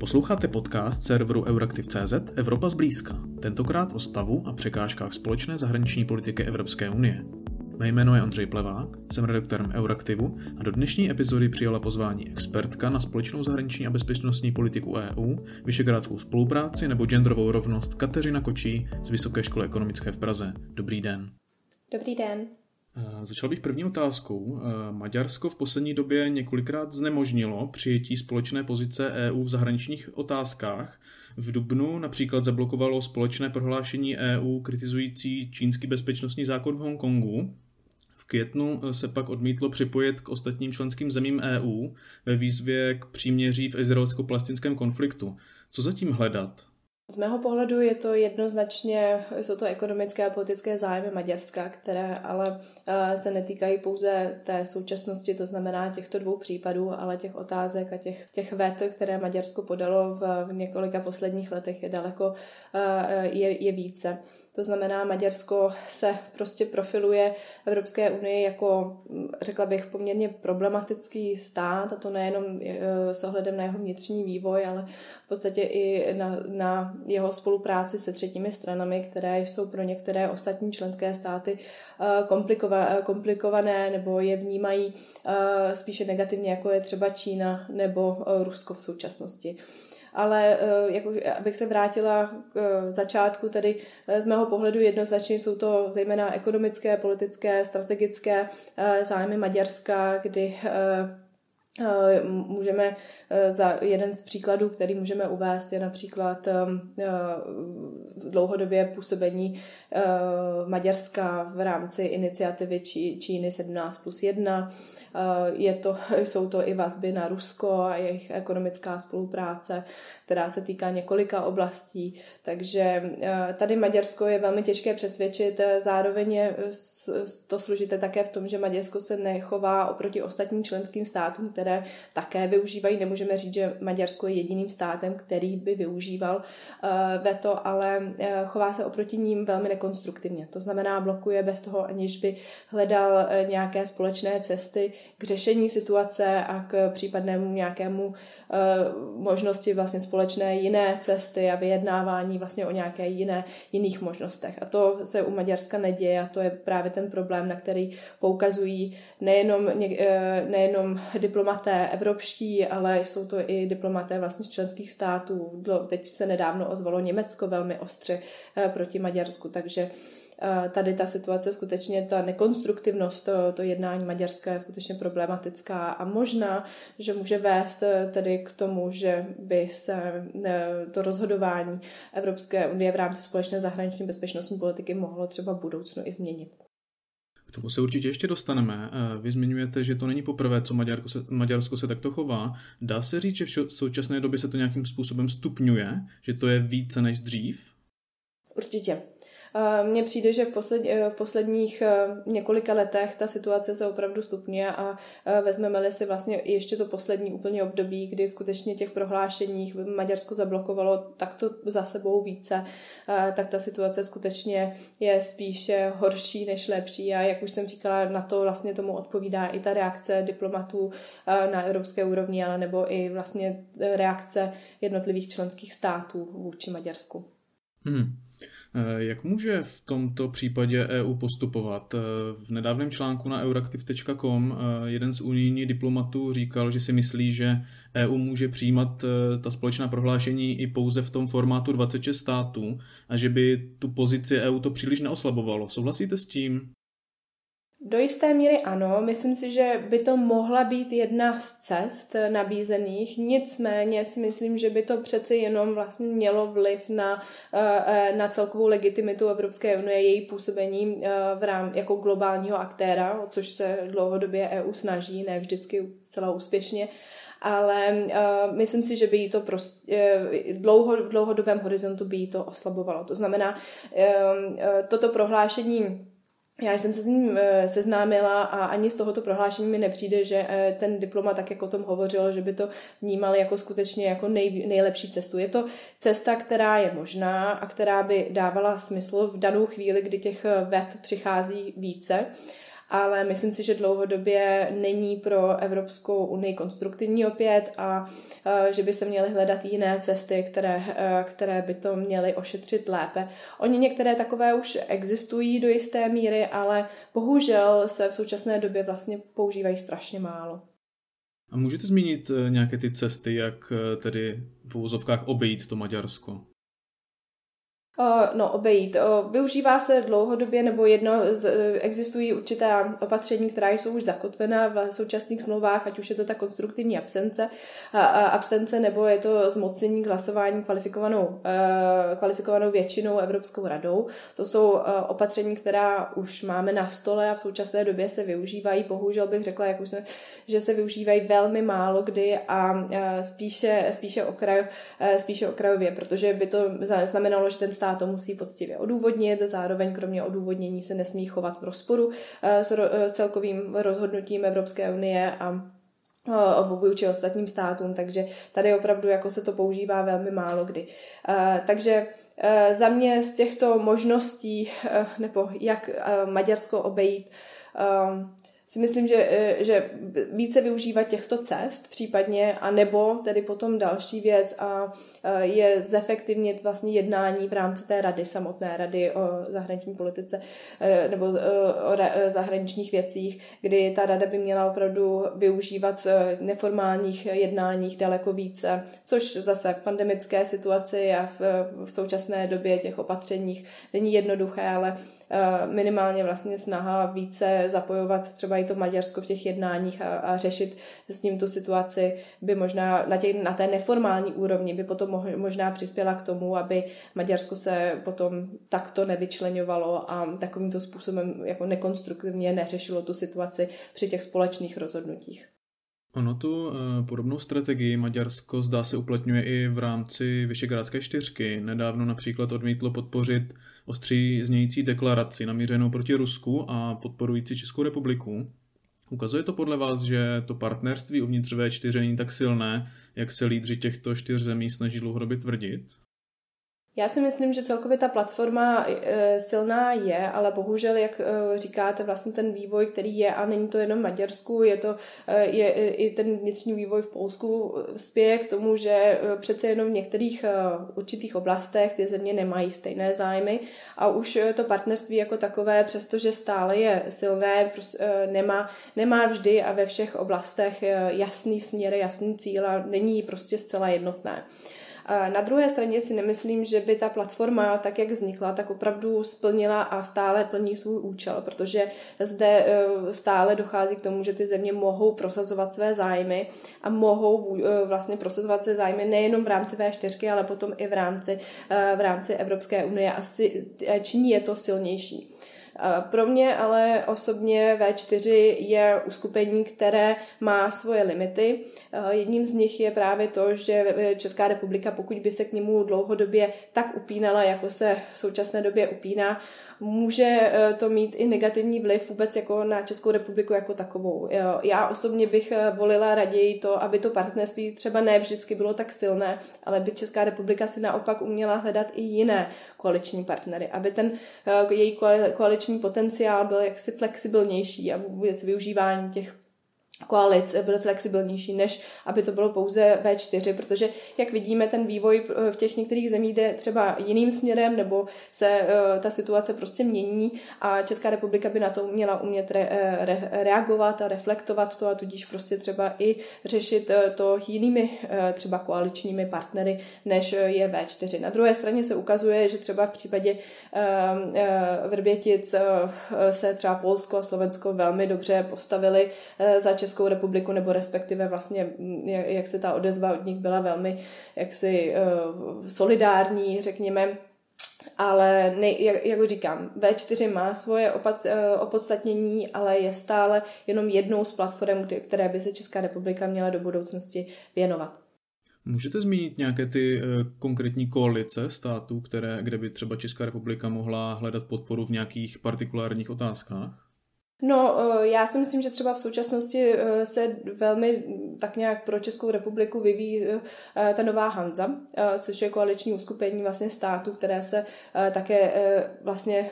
Posloucháte podcast serveru Euraktiv.cz Evropa zblízka, tentokrát o stavu a překážkách společné zahraniční politiky Evropské unie. Mé jméno je Ondřej Plevák, jsem redaktorem Euraktivu a do dnešní epizody přijala pozvání expertka na společnou zahraniční a bezpečnostní politiku EU, vyšegrádskou spolupráci nebo genderovou rovnost Kateřina Kočí z Vysoké školy ekonomické v Praze. Dobrý den. Dobrý den. Začal bych první otázkou. Maďarsko v poslední době několikrát znemožnilo přijetí společné pozice EU v zahraničních otázkách. V Dubnu například zablokovalo společné prohlášení EU kritizující čínský bezpečnostní zákon v Hongkongu. V květnu se pak odmítlo připojit k ostatním členským zemím EU ve výzvě k příměří v izraelsko-palestinském konfliktu. Co zatím hledat? Z mého pohledu je to jednoznačně, jsou to ekonomické a politické zájmy Maďarska, které ale eh, se netýkají pouze té současnosti, to znamená těchto dvou případů, ale těch otázek a těch, těch vet, které Maďarsko podalo v, několika posledních letech je daleko eh, je, je více. To znamená, Maďarsko se prostě profiluje Evropské unii jako, řekla bych, poměrně problematický stát, a to nejenom e, s ohledem na jeho vnitřní vývoj, ale v podstatě i na, na jeho spolupráci se třetími stranami, které jsou pro některé ostatní členské státy e, komplikované nebo je vnímají e, spíše negativně, jako je třeba Čína nebo Rusko v současnosti ale eh, jako, abych se vrátila k eh, začátku, tedy eh, z mého pohledu jednoznačně jsou to zejména ekonomické, politické, strategické zájmy Maďarska, kdy Můžeme za jeden z příkladů, který můžeme uvést, je například dlouhodobě působení Maďarska v rámci iniciativy Číny 17 plus 1, Eh, je to, jsou to i vazby na Rusko a jejich ekonomická spolupráce, která se týká několika oblastí. Takže eh, tady Maďarsko je velmi těžké přesvědčit. Eh, zároveň je to složité také v tom, že Maďarsko se nechová oproti ostatním členským státům, které také využívají. Nemůžeme říct, že Maďarsko je jediným státem, který by využíval veto, ale chová se oproti ním velmi nekonstruktivně. To znamená, blokuje bez toho, aniž by hledal nějaké společné cesty, k řešení situace a k případnému nějakému eh, možnosti vlastně společné jiné cesty a vyjednávání vlastně o nějaké jiné, jiných možnostech. A to se u Maďarska neděje a to je právě ten problém, na který poukazují nejenom, eh, nejenom evropští, ale jsou to i diplomaté vlastně z členských států. Teď se nedávno ozvalo Německo velmi ostře eh, proti Maďarsku, takže tady ta situace skutečně, ta nekonstruktivnost, to, to jednání Maďarska je skutečně problematická a možná, že může vést eh, tedy k tomu, že by se eh, to rozhodování Evropské unie v rámci společné zahraniční bezpečnostní politiky mohlo třeba v budoucnu i změnit. Tomu se určitě ještě dostaneme. Eh, vy zmiňujete, že to není poprvé, co Maďarsko se, Maďarsko se takto chová. Dá se říct, že v současné době se to nějakým způsobem stupňuje, že to je více než dřív? Určitě. Mně přijde, že v, posled, v posledních eh, několika letech ta situace se opravdu stupňuje a eh, vezmeme-li si vlastně ještě to poslední úplně období, kdy skutečně těch prohlášení Maďarsko zablokovalo takto za sebou více, eh, tak ta situace skutečně je spíše horší než lepší a jak už jsem říkala, na to vlastně tomu odpovídá i ta reakce diplomatů na evropské úrovni, ale nebo i vlastně reakce jednotlivých členských států vůči Maďarsku. Hmm. Eh, jak může v tomto případě EU postupovat? Eh, v nedávném článku na euraktiv.com eh, jeden z unijních diplomatů říkal, že si myslí, že EU může přijímat ta společná prohlášení i pouze v tom formátu 26 států a že by tu pozici EU to příliš neoslabovalo. Souhlasíte s tím? Do jisté míry ano, myslím si, že by to mohla být jedna z cest nabízených, nicméně si myslím, že by to přeci jenom vlastně mělo vliv na, eh, na celkovou legitimitu Evropské unie, její působení eh, v rám jako globálního aktéra, o což se dlouhodobě EU snaží, ne vždycky zcela úspěšně, ale uh, myslím si, že by jí to prostě dlouho, v dlouhodobém horizontu by jí to oslabovalo. To znamená, uh, uh, toto prohlášení já jsem se s ním eh, seznámila a ani z tohoto prohlášení mi nepřijde, že eh, ten diplomat tak, jak o tom hovořil, že by to vnímal jako skutečně jako nej, nejlepší cestu. Je to cesta, která je možná a která by dávala smysl v danou chvíli, kdy těch eh, ved přichází více ale myslím si, že dlouhodobě není pro Evropskou unii konstruktivní opět a že by se měly hledat jiné cesty, které, které by to měly ošetřit lépe. Oni některé takové už existují do jisté míry, ale bohužel se v současné době vlastně používají strašně málo. A můžete zmínit eh, nějaké ty cesty, jak tedy v uvozovkách obejít to Maďarsko? No, obejít. Využívá se dlouhodobě, nebo jedno, e, existují určitá opatření, která jsou už zakotvená v současných smlouvách, ať už je to ta konstruktivní absence, abstence, nebo je to zmocnění k hlasování kvalifikovanou, kvalifikovanou většinou Evropskou radou. To jsou opatření, která už máme na stole a v současné době se využívají. Bohužel bych řekla, jak už jsem, že se využívají velmi málo kdy a spíše, spíše, okraj, spíše okrajově, protože by to znamenalo, že ten stát stát to musí poctivě odůvodnit, zároveň kromě odůvodnění se nesmí chovat v rozporu eh, s eh, celkovým rozhodnutím Evropské unie a eh, vůči ostatním státům, takže tady opravdu jako se to používá velmi málo kdy. Takže za mě z těchto možností, nebo jak Maďarsko obejít, si myslím, že, eh, že více využívat těchto cest případně, a nebo tedy potom další věc a eh, je zefektivnit vlastně jednání v rámci té rady, samotné rady o zahraniční politice eh, nebo o zahraničních věcích, kdy ta rada by měla opravdu využívat neformálních jednáních daleko více, což zase v pandemické situaci a v, v současné době těch opatřeních není jednoduché, ale minimálně vlastně snaha více zapojovat třeba i to Maďarsko v těch jednáních a, a řešit s ním tu situaci by možná na, těch, na té neformální úrovni by potom mo, možná přispěla k tomu, aby Maďarsko se potom takto nevyčlenovalo a takovýmto způsobem jako nekonstruktivně neřešilo tu situaci při těch společných rozhodnutích. Ono tu eh, podobnou strategii Maďarsko zdá se uplatňuje i v rámci Vyšegrádské čtyřky. Nedávno například odmítlo podpořit ostří znějící deklaraci namířenou proti Rusku a podporující Českou republiku. Ukazuje to podle vás, že to partnerství uvnitř V4 není tak silné, jak se lídři těchto čtyř zemí snaží dlouhodobě tvrdit? Já si myslím, že celkově ta platforma e, silná je, ale bohužel, jak e, říkáte, vlastně ten vývoj, který je, a není to jenom v Maďarsku, je to e, je i ten vnitřní vývoj v Polsku, spěje k tomu, že přece jenom v některých určitých oblastech ty země nemají stejné zájmy a už to partnerství jako takové, přestože stále je silné, nemá, nemá vždy a ve všech oblastech jasný směr, jasný cíl a není prostě zcela jednotné. Na druhé straně si nemyslím, že by ta platforma, tak jak vznikla, tak opravdu splnila a stále plní svůj účel, protože zde e, stále dochází k tomu, že ty země mohou prosazovat své zájmy a mohou e, vlastně prosazovat své zájmy nejenom v rámci V4, ale potom i v rámci, e, v rámci Evropské unie a činí je to silnější. Pro mě ale osobně V4 je uskupení, které má svoje limity. Jedním z nich je právě to, že Česká republika, pokud by se k němu dlouhodobě tak upínala, jako se v současné době upíná, může eh, to mít i negativní vliv vůbec jako na Českou republiku jako takovou. Já osobně bych eh, volila raději to, aby to partnerství třeba ne vždycky bylo tak silné, ale by Česká republika si naopak uměla hledat i jiné koaliční partnery, aby ten eh, její koaliční potenciál byl jaksi flexibilnější a vůbec využívání těch koalic byly flexibilnější, než aby to bylo pouze V4, protože jak vidíme, ten vývoj v těch některých zemích jde třeba jiným směrem, nebo se uh, ta situace prostě mění a Česká republika by na to měla umět re, eh, re, reagovat a reflektovat to a tudíž prostě třeba i řešit to jinými třeba koaličními partnery, než je V4. Na druhé straně se ukazuje, že třeba v případě uh, Vrbětic se třeba Polsko a Slovensko velmi dobře postavili za Českou republiku, nebo respektive vlastně, jak, jak se ta odezva od nich byla velmi jaksi uh, solidární, řekněme, ale ne, jak, jak říkám, V4 má svoje opat, uh, opodstatnění, ale je stále jenom jednou z platform, které by se Česká republika měla do budoucnosti věnovat. Můžete zmínit nějaké ty uh, konkrétní koalice států, které, kde by třeba Česká republika mohla hledat podporu v nějakých partikulárních otázkách? No, eh, já si myslím, že třeba v současnosti eh, se velmi tak nějak pro Českou republiku vyvíjí ta nová Hanza, což je koaliční uskupení vlastně států, které se také vlastně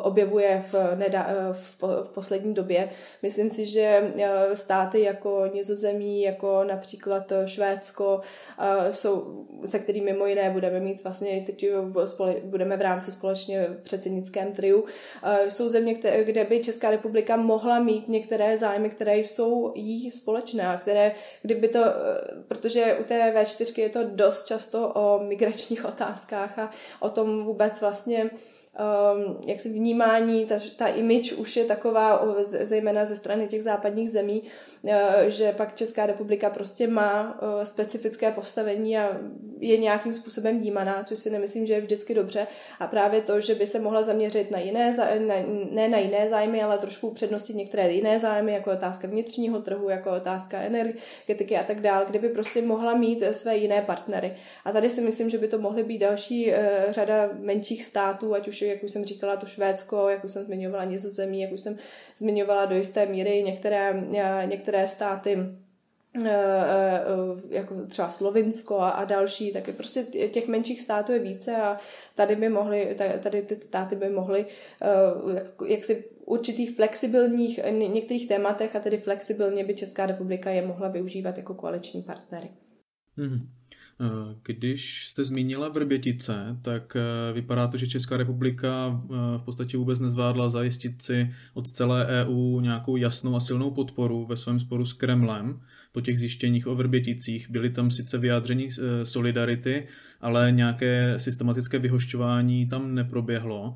objevuje v, neda, v, v poslední době. Myslím si, že státy jako Nizozemí, jako například Švédsko, jsou, se kterými mimo jiné budeme mít vlastně teď budeme v rámci společně předsednickém triu, jsou země, kde by Česká republika mohla mít některé zájmy, které jsou jí společné a které, kdyby to, protože u té V4 je to dost často o migračních otázkách a o tom vůbec vlastně um, jak si vnímání, ta, ta image už je taková, zejména ze strany těch západních zemí, uh, že pak Česká republika prostě má uh, specifické postavení a je nějakým způsobem vnímaná, což si nemyslím, že je vždycky dobře. A právě to, že by se mohla zaměřit na jiné, na, ne na jiné zájmy, ale trošku upřednostit některé jiné zájmy, jako otázka vnitřního trhu, jako otázka energetiky a tak dále, kde by prostě mohla mít své jiné partnery. A tady si myslím, že by to mohly být další řada menších států, ať už jak už jsem říkala, to Švédsko, jak už jsem zmiňovala Nizozemí, jak už jsem zmiňovala do jisté míry některé, eh, některé státy eh, eh, jako třeba Slovinsko a, další, tak prostě těch menších států je více a tady by mohly, tady ty státy by mohly jak si určitých flexibilních, některých tématech a tedy flexibilně by Česká republika je mohla využívat jako koaliční partnery. Mm-hmm. Když jste zmínila Vrbětice, tak eh, vypadá to, že Česká republika eh, v podstatě vůbec nezvládla zajistit si od celé EU nějakou jasnou a silnou podporu ve svém sporu s Kremlem po těch zjištěních o Vrběticích. Byly tam sice vyjádření eh, solidarity, ale nějaké systematické vyhošťování tam neproběhlo.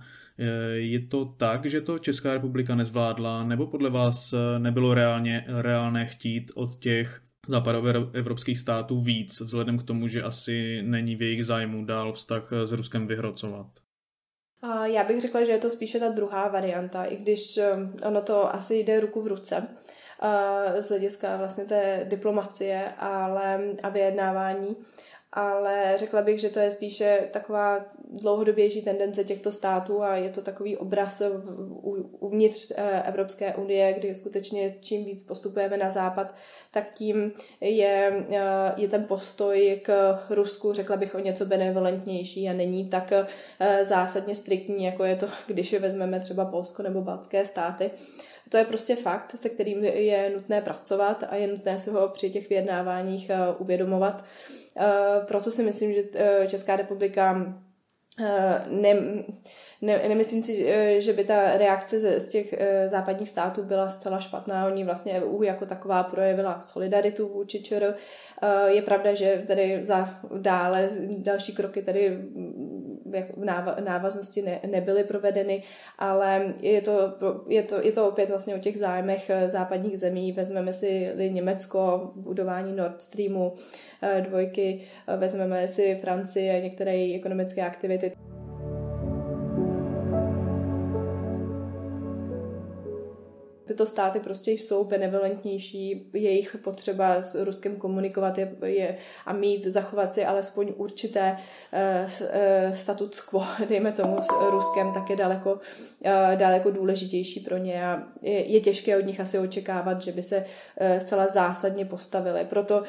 Je to tak, že to Česká republika nezvládla, nebo podle vás nebylo reálně, reálné chtít od těch západoevropských států víc, vzhledem k tomu, že asi není v jejich zájmu dál vztah s Ruskem vyhrocovat. Já bych řekla, že je to spíše ta druhá varianta, i když um, ono to asi jde ruku v ruce z hlediska vlastně té diplomacie ale, a vyjednávání ale řekla bych, že to je spíše taková dlouhodobější tendence těchto států a je to takový obraz uvnitř eh, Evropské unie, kdy skutečně čím víc postupujeme na západ, tak tím je, eh, je ten postoj k Rusku, řekla bych, o něco benevolentnější a není tak eh, zásadně striktní, jako je to, když vezmeme třeba Polsko nebo Baltské státy. To je prostě fakt, se kterým je nutné pracovat a je nutné si ho při těch vyjednáváních uvědomovat. Eh, proto si myslím, že eh, Česká republika eh, ne, ne, nemyslím si, že by ta reakce z, z těch západních států byla zcela špatná. Oni vlastně EU jako taková projevila solidaritu vůči ČR. Je pravda, že tady za dále další kroky tady v návaznosti ne, nebyly provedeny, ale je to, je, to, je to opět vlastně o těch zájmech eh, západních zemí. Vezmeme si Německo, budování Nord Streamu, eh, dvojky, eh, vezmeme si Francii a některé ekonomické aktivity. Tyto státy prostě jsou benevolentnější, jejich potřeba s Ruskem komunikovat je, je a mít, zachovat si alespoň určité uh, statut quo, dejme tomu, s Ruskem, tak je daleko, uh, daleko důležitější pro ně a je, je těžké od nich asi očekávat, že by se uh, zcela zásadně postavili. Proto uh,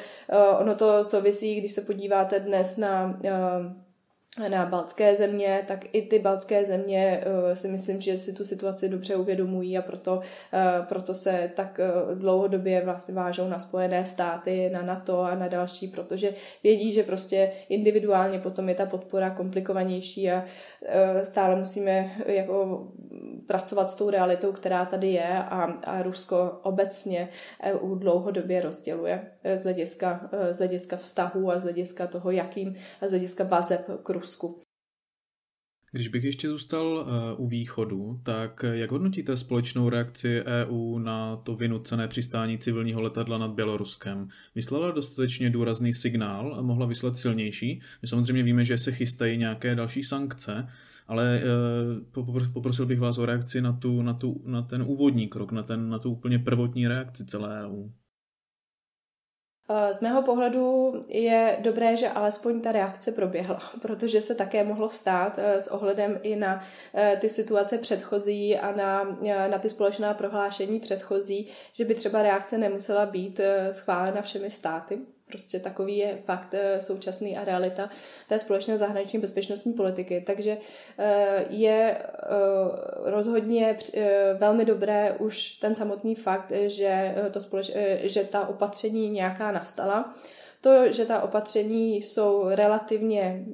ono to souvisí, když se podíváte dnes na uh, na baltské země, tak i ty baltské země uh, si myslím, že si tu situaci dobře uvědomují a proto, uh, proto se tak uh, dlouhodobě vlastně vážou na Spojené státy, na NATO a na další, protože vědí, že prostě individuálně potom je ta podpora komplikovanější a stále musíme jako pracovat s tou realitou, která tady je a, a Rusko obecně EU dlouhodobě rozděluje z hlediska, z hlediska vztahu a z hlediska toho, jakým a z hlediska vazeb k Rusku. Když bych ještě zůstal eh, u východu, tak jak hodnotíte společnou reakci EU na to vynucené přistání civilního letadla nad Běloruskem? Vyslala dostatečně důrazný signál a mohla vyslat silnější? My samozřejmě víme, že se chystají nějaké další sankce, ale eh, poprosil bych vás o reakci na, tu, na, tu, na ten úvodní krok, na, ten, na tu úplně prvotní reakci celé EU. Z mého pohledu je dobré, že alespoň ta reakce proběhla, protože se také mohlo stát s ohledem i na ty situace předchozí a na, na ty společná prohlášení předchozí, že by třeba reakce nemusela být schválena všemi státy. Prostě takový je fakt eh, současný a realita té společné zahraniční bezpečnostní politiky. Takže eh, je eh, rozhodně velmi dobré už ten samotný fakt, že, to společ, že ta opatření nějaká nastala to, že ta opatření jsou relativně,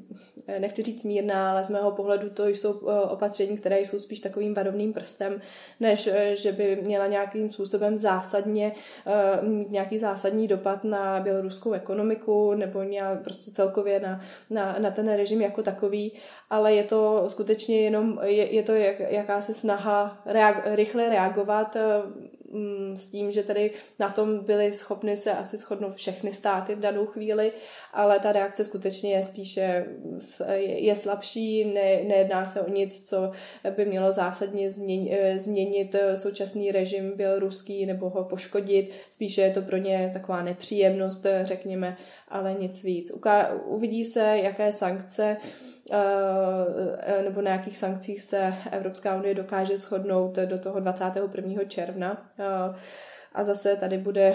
nechci říct mírná, ale z mého pohledu to jsou eh, opatření, které jsou spíš takovým varovným prstem, než eh, že by měla nějakým způsobem zásadně eh, mít nějaký zásadní dopad na běloruskou ekonomiku nebo prostě celkově na, na, na ten režim jako takový, ale je to skutečně jenom, je, je to jak, jakási snaha reag, rychle reagovat s tím, že tady na tom byly schopny se asi shodnout všechny státy v danou chvíli, ale ta reakce skutečně je spíše je slabší, ne, nejedná se o nic, co by mělo zásadně změnit, eh, změnit eh, současný režim běloruský nebo ho poškodit, spíše je to pro ně taková nepříjemnost, eh, řekněme, ale nic víc. Uvidí se, jaké sankce nebo na jakých sankcích se Evropská unie dokáže shodnout do toho 21. června. A zase tady bude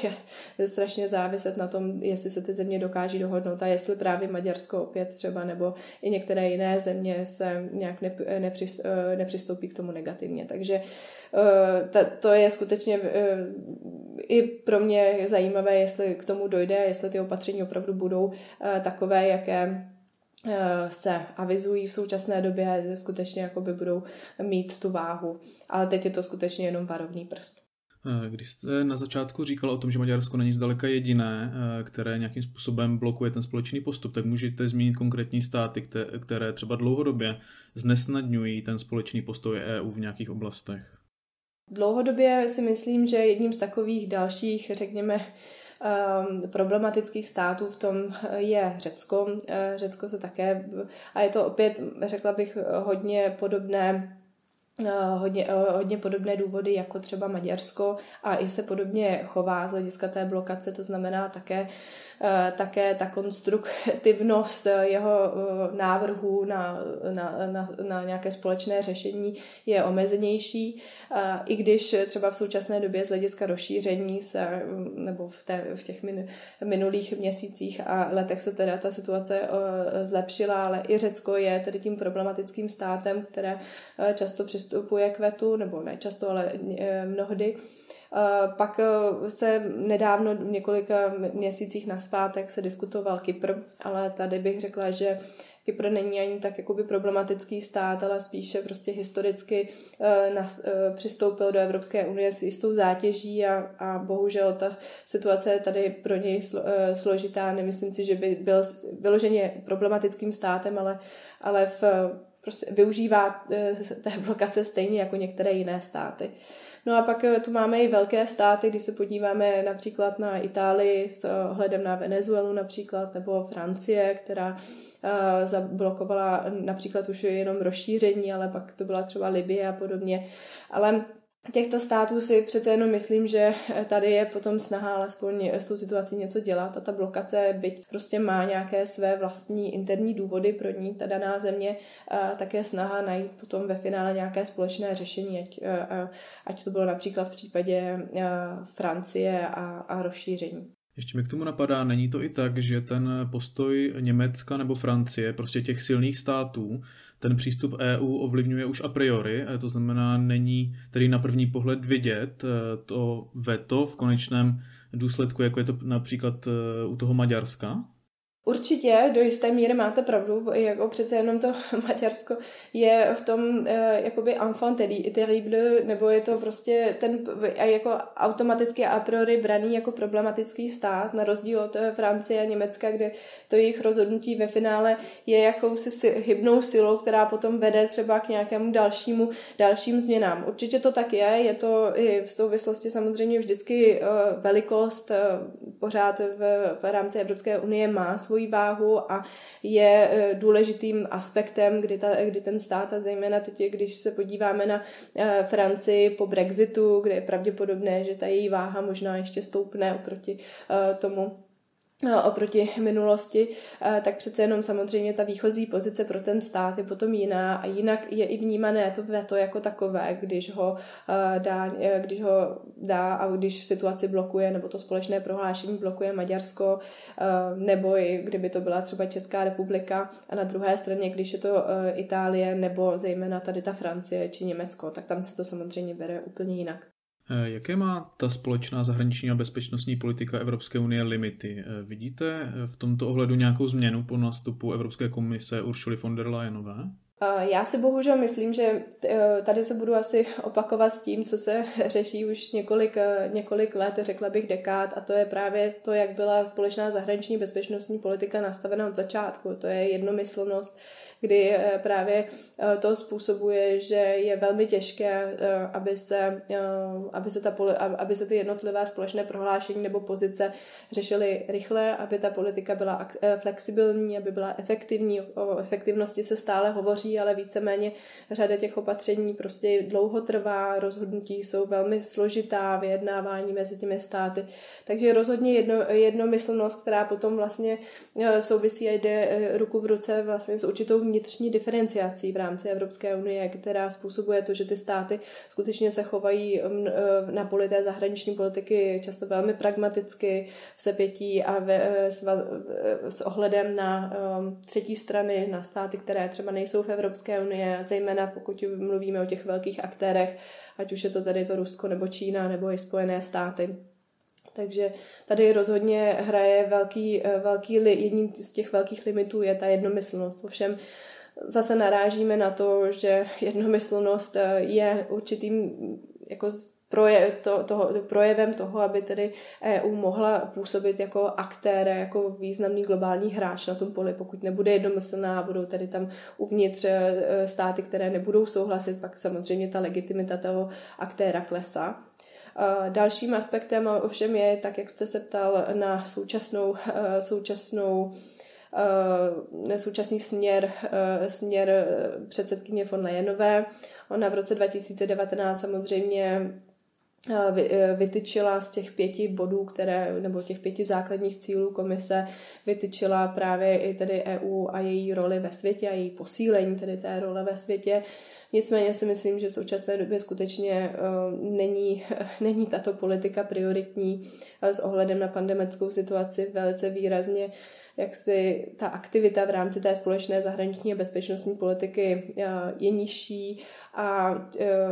strašně záviset na tom, jestli se ty země dokáží dohodnout a jestli právě Maďarsko opět třeba nebo i některé jiné země se nějak nepřistoupí k tomu negativně. Takže to je skutečně i pro mě zajímavé, jestli k tomu dojde, jestli ty opatření opravdu budou takové, jaké se avizují v současné době a skutečně jakoby budou mít tu váhu. Ale teď je to skutečně jenom varovný prst. Eh, když jste na začátku říkal o tom, že Maďarsko není zdaleka jediné, eh, které nějakým způsobem blokuje ten společný postup, tak můžete zmínit konkrétní státy, které třeba dlouhodobě znesnadňují ten společný postoj EU v nějakých oblastech? Dlouhodobě si myslím, že jedním z takových dalších, řekněme, problematických států v tom je Řecko. Eh, Řecko se také, a je to opět, řekla bych, hodně podobné Eh, hodně, eh, hodně podobné důvody jako třeba Maďarsko a i se podobně chová z hlediska té blokace, to znamená také Eh, také ta konstruktivnost jeho eh, návrhů na, na, na, na nějaké společné řešení je omezenější, eh, i když třeba v současné době z hlediska rozšíření se, nebo v, té, v těch minulých měsících a letech se teda ta situace zlepšila, ale i Řecko je tedy tím problematickým státem, které často přistupuje k vetu, nebo ne často, ale mnohdy. Eh, pak eh, se nedávno, v několika měsících naspátek se diskutoval Kypr, ale tady bych řekla, že Kypr není ani tak jakoby problematický stát, ale spíše prostě historicky přistoupil do Evropské unie s jistou zátěží a, a bohužel ta situace je tady pro něj slo, složitá. Nemyslím si, že by byl vyloženě problematickým státem, ale, ale v, prostě využívá té blokace stejně jako některé jiné státy. No a pak eh, tu máme i velké státy, když se podíváme například na Itálii s ohledem na Venezuelu například, nebo Francie, která uh, zablokovala například už jenom rozšíření, ale pak to byla třeba Libie a podobně. Ale těchto států si přece jenom myslím, že tady je potom snaha alespoň s tou situací něco dělat a ta blokace, byť prostě má nějaké své vlastní interní důvody pro ní, ta daná země, také snaha najít potom ve finále nějaké společné řešení, ať, ať to bylo například v případě Francie a, a rozšíření. Ještě mi k tomu napadá, není to i tak, že ten postoj Německa nebo Francie, prostě těch silných států, ten přístup EU ovlivňuje už a priori, to znamená, není tedy na první pohled vidět eh, to veto v konečném důsledku, jako je to například eh, u toho Maďarska? Určitě, do jisté míry máte pravdu, jako přece jenom to Maďarsko je v tom eh, jakoby enfant terrible, nebo je to prostě ten jako automaticky a priori braný jako problematický stát, na rozdíl od eh, Francie a Německa, kde to jejich rozhodnutí ve finále je jakousi hybnou silou, která potom vede třeba k nějakému dalšímu, dalším změnám. Určitě to tak je, je to i v souvislosti samozřejmě vždycky eh, velikost pořád v, v rámci Evropské unie má svůj svoji váhu a je důležitým aspektem, kdy, ta, kdy ten stát a zejména teď, když se podíváme na Francii po Brexitu, kde je pravděpodobné, že ta její váha možná ještě stoupne oproti tomu No, oproti minulosti, eh, tak přece jenom samozřejmě ta výchozí pozice pro ten stát je potom jiná a jinak je i vnímané to veto jako takové, když ho eh, dá, eh, když ho dá a když situaci blokuje nebo to společné prohlášení blokuje Maďarsko nebo i kdyby to byla třeba Česká republika a na druhé straně, když je to Itálie nebo zejména tady ta Francie či Německo, tak tam se to samozřejmě bere úplně jinak. Eh, jaké má ta společná zahraniční a bezpečnostní politika Evropské unie limity? Eh, vidíte eh, v tomto ohledu nějakou změnu po nástupu Evropské komise Uršuly von der Leyenové? Já si bohužel myslím, že tady se budu asi opakovat s tím, co se řeší už několik, několik let, řekla bych dekád, a to je právě to, jak byla společná zahraniční bezpečnostní politika nastavena od začátku. To je jednomyslnost, kdy eh, právě eh, to způsobuje, že je velmi těžké, eh, aby se, aby se, ta, aby se ty jednotlivé společné prohlášení nebo pozice řešily rychle, aby ta politika byla flexibilní, aby byla efektivní. O efektivnosti se stále hovoří, ale víceméně řada těch opatření prostě dlouho trvá, rozhodnutí jsou velmi složitá, vyjednávání mezi těmi státy. Takže rozhodně jedno, jednomyslnost, která potom vlastně souvisí a jde ruku v ruce vlastně s určitou vnitřní diferenciací v rámci Evropské unie, která způsobuje to, že ty státy skutečně se chovají eh, na poli té zahraniční politiky často velmi pragmaticky, v sepětí a ve, eh, s, s ohledem na třetí strany, na státy, které třeba nejsou v Evropské unie, zejména pokud mluvíme o těch velkých aktérech, ať už je to tady to Rusko nebo Čína nebo i Spojené státy. Takže tady rozhodně hraje velký, eh, velký jedním z těch velkých limitů je ta jednomyslnost. Ovšem zase narážíme na to, že jednomyslnost eh, je určitým jako projev, to, toho, projevem toho, aby tedy EU mohla působit jako aktér, jako významný globální hráč na tom poli. Pokud nebude jednomyslná budou tedy tam uvnitř eh, státy, které nebudou souhlasit, pak samozřejmě ta legitimita toho aktéra klesá. Dalším aspektem ovšem je, tak jak jste se ptal na současnou, eh, současnou eh, současný směr, eh, směr předsedkyně von Leyenové. Ona v roce 2019 samozřejmě vytyčila z těch pěti bodů, které, nebo těch pěti základních cílů komise, vytyčila právě i tedy EU a její roli ve světě a její posílení tedy té role ve světě. Nicméně si myslím, že v současné době skutečně uh, není, není tato politika prioritní s ohledem na pandemickou situaci velice výrazně jak si ta aktivita v rámci té společné zahraniční a bezpečnostní politiky uh, je nižší a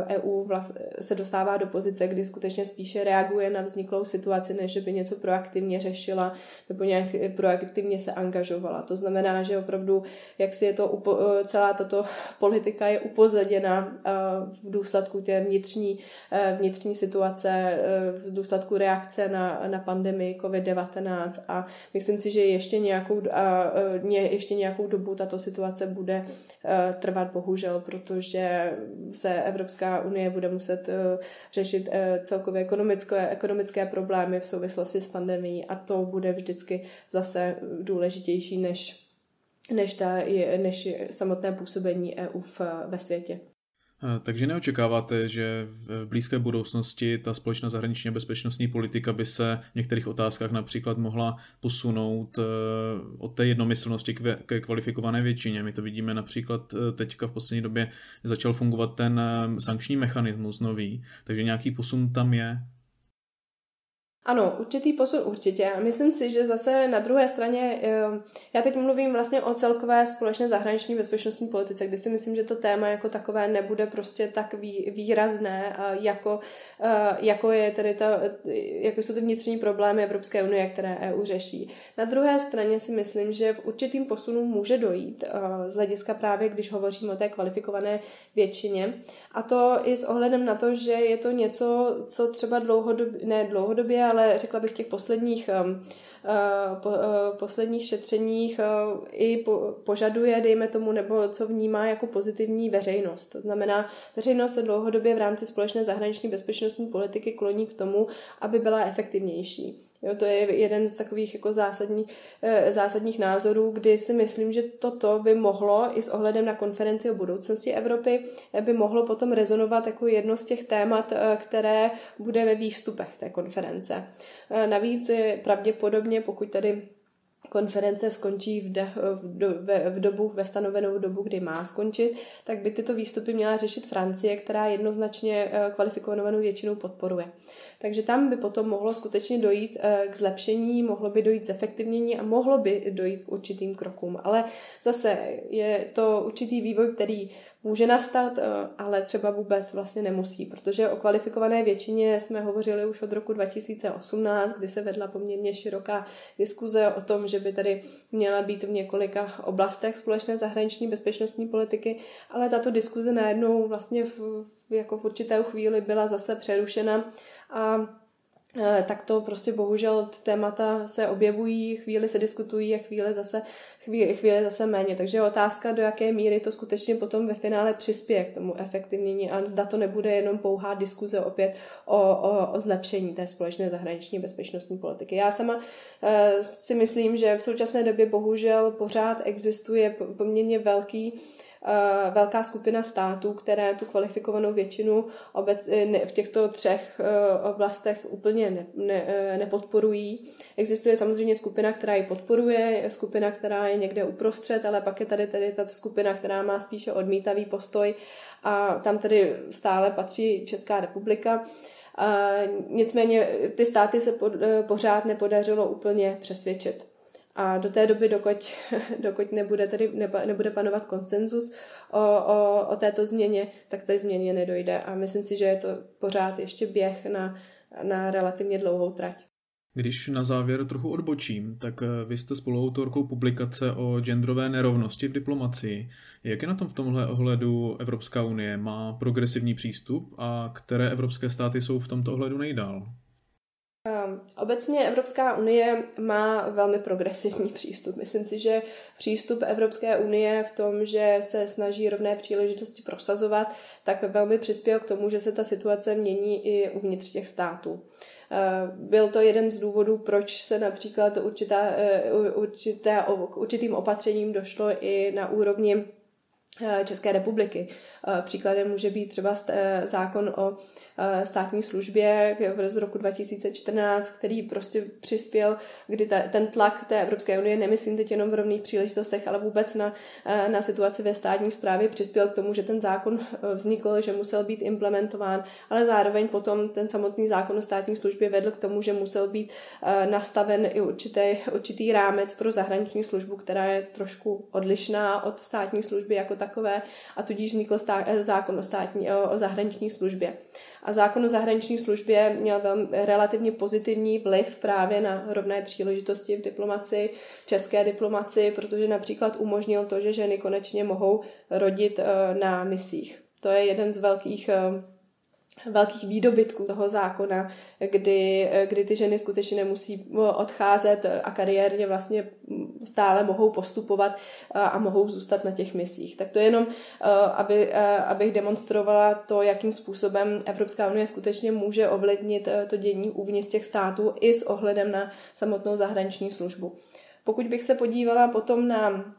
EU e se dostává do pozice, kdy skutečně spíše reaguje na vzniklou situaci, než by něco proaktivně řešila nebo nějak proaktivně se angažovala. To znamená, že opravdu, jak si je to, celá tato politika je upozaděna v důsledku té vnitřní, vnitřní situace, v důsledku reakce na, na pandemii COVID-19 a myslím si, že ještě nějakou, a, ještě nějakou dobu tato situace bude trvat bohužel, protože se Evropská unie bude muset uh, řešit celkově ekonomické, ekonomické problémy v souvislosti s pandemí a to bude vždycky zase důležitější než, než, ta, než samotné působení EU v, ve světě. Eh, takže neočekáváte, že v blízké budoucnosti ta společná zahraniční a bezpečnostní politika by se v některých otázkách například mohla posunout eh, od té jednomyslnosti ke kvalifikované většině. My to vidíme například eh, teďka v poslední době začal fungovat ten sankční mechanismus nový, takže nějaký posun tam je. Ano, určitý posun určitě. Myslím si, že zase na druhé straně, eh, já teď mluvím vlastně o celkové společné zahraniční bezpečnostní politice, kdy si myslím, že to téma jako takové nebude prostě tak výrazné, jako, eh, jako, je tedy ta, jako jsou ty vnitřní problémy Evropské unie, které EU řeší. Na druhé straně si myslím, že v určitým posunu může dojít eh, z hlediska právě, když hovořím o té kvalifikované většině. A to i s ohledem na to, že je to něco, co třeba dlouhodobě, ne dlouhodobě, ale řekla bych těch posledních um, po, posledních šetřeních i po, požaduje, dejme tomu, nebo co vnímá jako pozitivní veřejnost. To znamená, veřejnost se dlouhodobě v rámci společné zahraniční bezpečnostní politiky kloní k tomu, aby byla efektivnější. Jo, to je jeden z takových jako zásadních, eh, zásadních názorů, kdy si myslím, že toto by mohlo i s ohledem na konferenci o budoucnosti Evropy eh, by mohlo potom rezonovat jako jedno z těch témat, eh, které bude ve výstupech té konference. Navíc pravděpodobně, pokud tady konference skončí v, de, v, do, ve, v dobu, ve stanovenou dobu, kdy má skončit, tak by tyto výstupy měla řešit Francie, která jednoznačně kvalifikovanou většinou podporuje. Takže tam by potom mohlo skutečně dojít eh, k zlepšení, mohlo by dojít zefektivnění a mohlo by dojít k určitým krokům. Ale zase je to určitý vývoj, který může nastat, eh, ale třeba vůbec vlastně nemusí, protože o kvalifikované většině jsme hovořili už od roku 2018, kdy se vedla poměrně široká diskuze o tom, že by tady měla být v několika oblastech společné zahraniční bezpečnostní politiky, ale tato diskuze najednou vlastně v, jako v určité chvíli byla zase přerušena a tak to prostě bohužel témata se objevují, chvíli se diskutují a chvíli zase, chvíli, chvíli zase méně. Takže otázka, do jaké míry to skutečně potom ve finále přispěje k tomu efektivnění a zda to nebude jenom pouhá diskuze opět o, o, o zlepšení té společné zahraniční bezpečnostní politiky. Já sama e, si myslím, že v současné době bohužel pořád existuje poměrně velký Eh, velká skupina států, které tu kvalifikovanou většinu obec, eh, v těchto třech eh, oblastech úplně ne, ne, nepodporují. Existuje samozřejmě skupina, která ji podporuje, skupina, která je někde uprostřed, ale pak je tady, tady ta skupina, která má spíše odmítavý postoj a tam tedy stále patří Česká republika. A nicméně ty státy se pořád nepodařilo úplně přesvědčit. A do té doby, dokud, dokud nebude, tady, nebude panovat konsenzus o, o, o této změně, tak té změně nedojde. A myslím si, že je to pořád ještě běh na, na relativně dlouhou trať. Když na závěr trochu odbočím, tak eh, vy jste spoluautorkou publikace o genderové nerovnosti v diplomacii. Jak je na tom v tomhle ohledu Evropská unie? Má progresivní přístup a které evropské státy jsou v tomto ohledu nejdál? Ehm, obecně Evropská unie má velmi progresivní přístup. Myslím si, že přístup Evropské unie v tom, že se snaží rovné příležitosti prosazovat, tak velmi přispěl k tomu, že se ta situace mění i uvnitř těch států. Ehm, byl to jeden z důvodů, proč se například určitá, eh, určité, určitým opatřením došlo i na úrovni České republiky. Ehm, příkladem může být třeba eh, zákon o Eh, státní službě z roku 2014, který prostě přispěl, kdy ta, ten tlak té Evropské unie, nemyslím teď jenom v rovných příležitostech, ale vůbec na, eh, na situaci ve státní správě přispěl k tomu, že ten zákon eh, vznikl, že musel být implementován, ale zároveň potom ten samotný zákon o státní službě vedl k tomu, že musel být nastaven i určitý, určitý rámec pro zahraniční službu, která je trošku odlišná od státní služby jako takové a tudíž vznikl stá, zákon o, státní, o zahraniční službě. A zákon o zahraniční službě měl velmi, relativně pozitivní vliv právě na rovné příležitosti v diplomaci, české diplomaci, protože například umožnil to, že ženy konečně mohou rodit eh, na misích. To je jeden z velkých eh, velkých výdobytků toho zákona, kdy, kdy ty ženy skutečně nemusí odcházet a kariérně vlastně stále mohou postupovat a mohou zůstat na těch misích. Tak to jenom, aby, abych demonstrovala to, jakým způsobem Evropská unie skutečně může ovlivnit to dění uvnitř těch států i s ohledem na samotnou zahraniční službu. Pokud bych se podívala potom na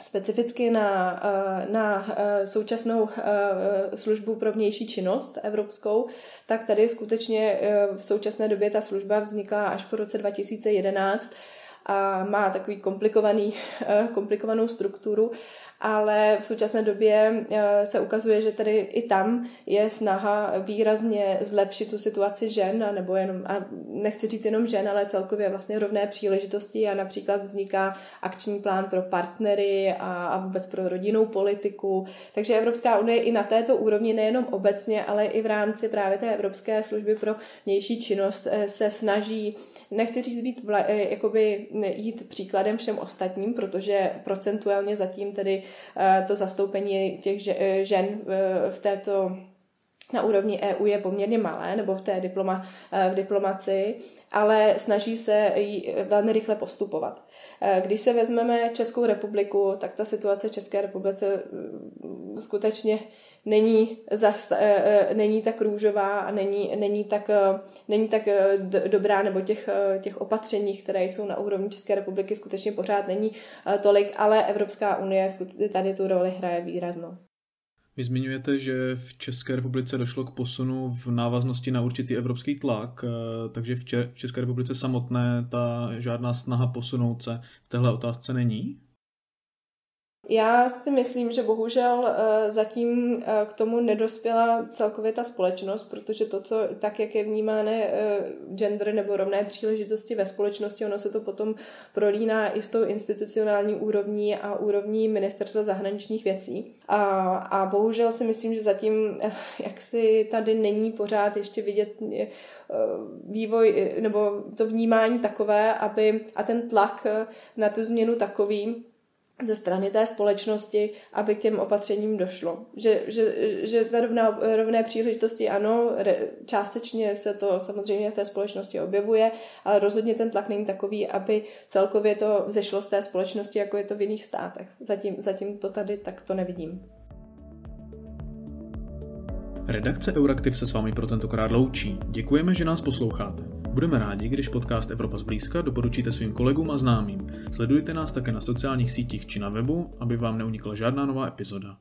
specificky na, eh, na eh, současnou eh, službu pro vnější činnost evropskou, tak tady skutečně v současné době ta služba vznikla až po roce 2011 a má takový komplikovaný, komplikovanou strukturu ale v současné době eh, se ukazuje, že tady i tam je snaha výrazně zlepšit tu situaci žen, nebo jenom, a nechci říct jenom žen, ale celkově vlastně rovné příležitosti a například vzniká akční plán pro partnery a, a vůbec pro rodinnou politiku. Takže Evropská unie i na této úrovni nejenom obecně, ale i v rámci právě té Evropské služby pro vnější činnost eh, se snaží, nechci říct být vla, eh, jakoby jít příkladem všem ostatním, protože procentuálně zatím tedy Eh, to zastoupení těch eh, žen eh, v této na úrovni EU je poměrně malé, nebo v té diploma, v diplomaci, ale snaží se velmi rychle postupovat. Když se vezmeme Českou republiku, tak ta situace v České republice skutečně není, zas, eh, není tak růžová a není, není tak, není tak dobrá, nebo těch, těch opatření, které jsou na úrovni České republiky, skutečně pořád není tolik, ale Evropská unie tady tu roli hraje výraznou. Vy zmiňujete, že v České republice došlo k posunu v návaznosti na určitý evropský tlak, eh, takže v, České republice samotné ta žádná snaha posunout se v téhle otázce není? Já si myslím, že bohužel eh, zatím eh, k tomu nedospěla celkově ta společnost, protože to, co tak, jak je vnímáno eh, gender nebo rovné příležitosti ve společnosti, ono se to potom prolíná i s tou institucionální úrovní a úrovní ministerstva zahraničních věcí. A, a bohužel si myslím, že zatím jak si tady není pořád ještě vidět vývoj nebo to vnímání takové, aby a ten tlak na tu změnu takový, ze strany té společnosti, aby k těm opatřením došlo. Že, že, že ta rovná, rovné příležitosti, ano, re, částečně se to samozřejmě v té společnosti objevuje, ale rozhodně ten tlak není takový, aby celkově to vzešlo z té společnosti, jako je to v jiných státech. Zatím, zatím to tady tak to nevidím. Redakce Euraktiv se s vámi pro tentokrát loučí. Děkujeme, že nás posloucháte. Budeme rádi, když podcast Evropa zblízka doporučíte svým kolegům a známým. Sledujte nás také na sociálních sítích či na webu, aby vám neunikla žádná nová epizoda.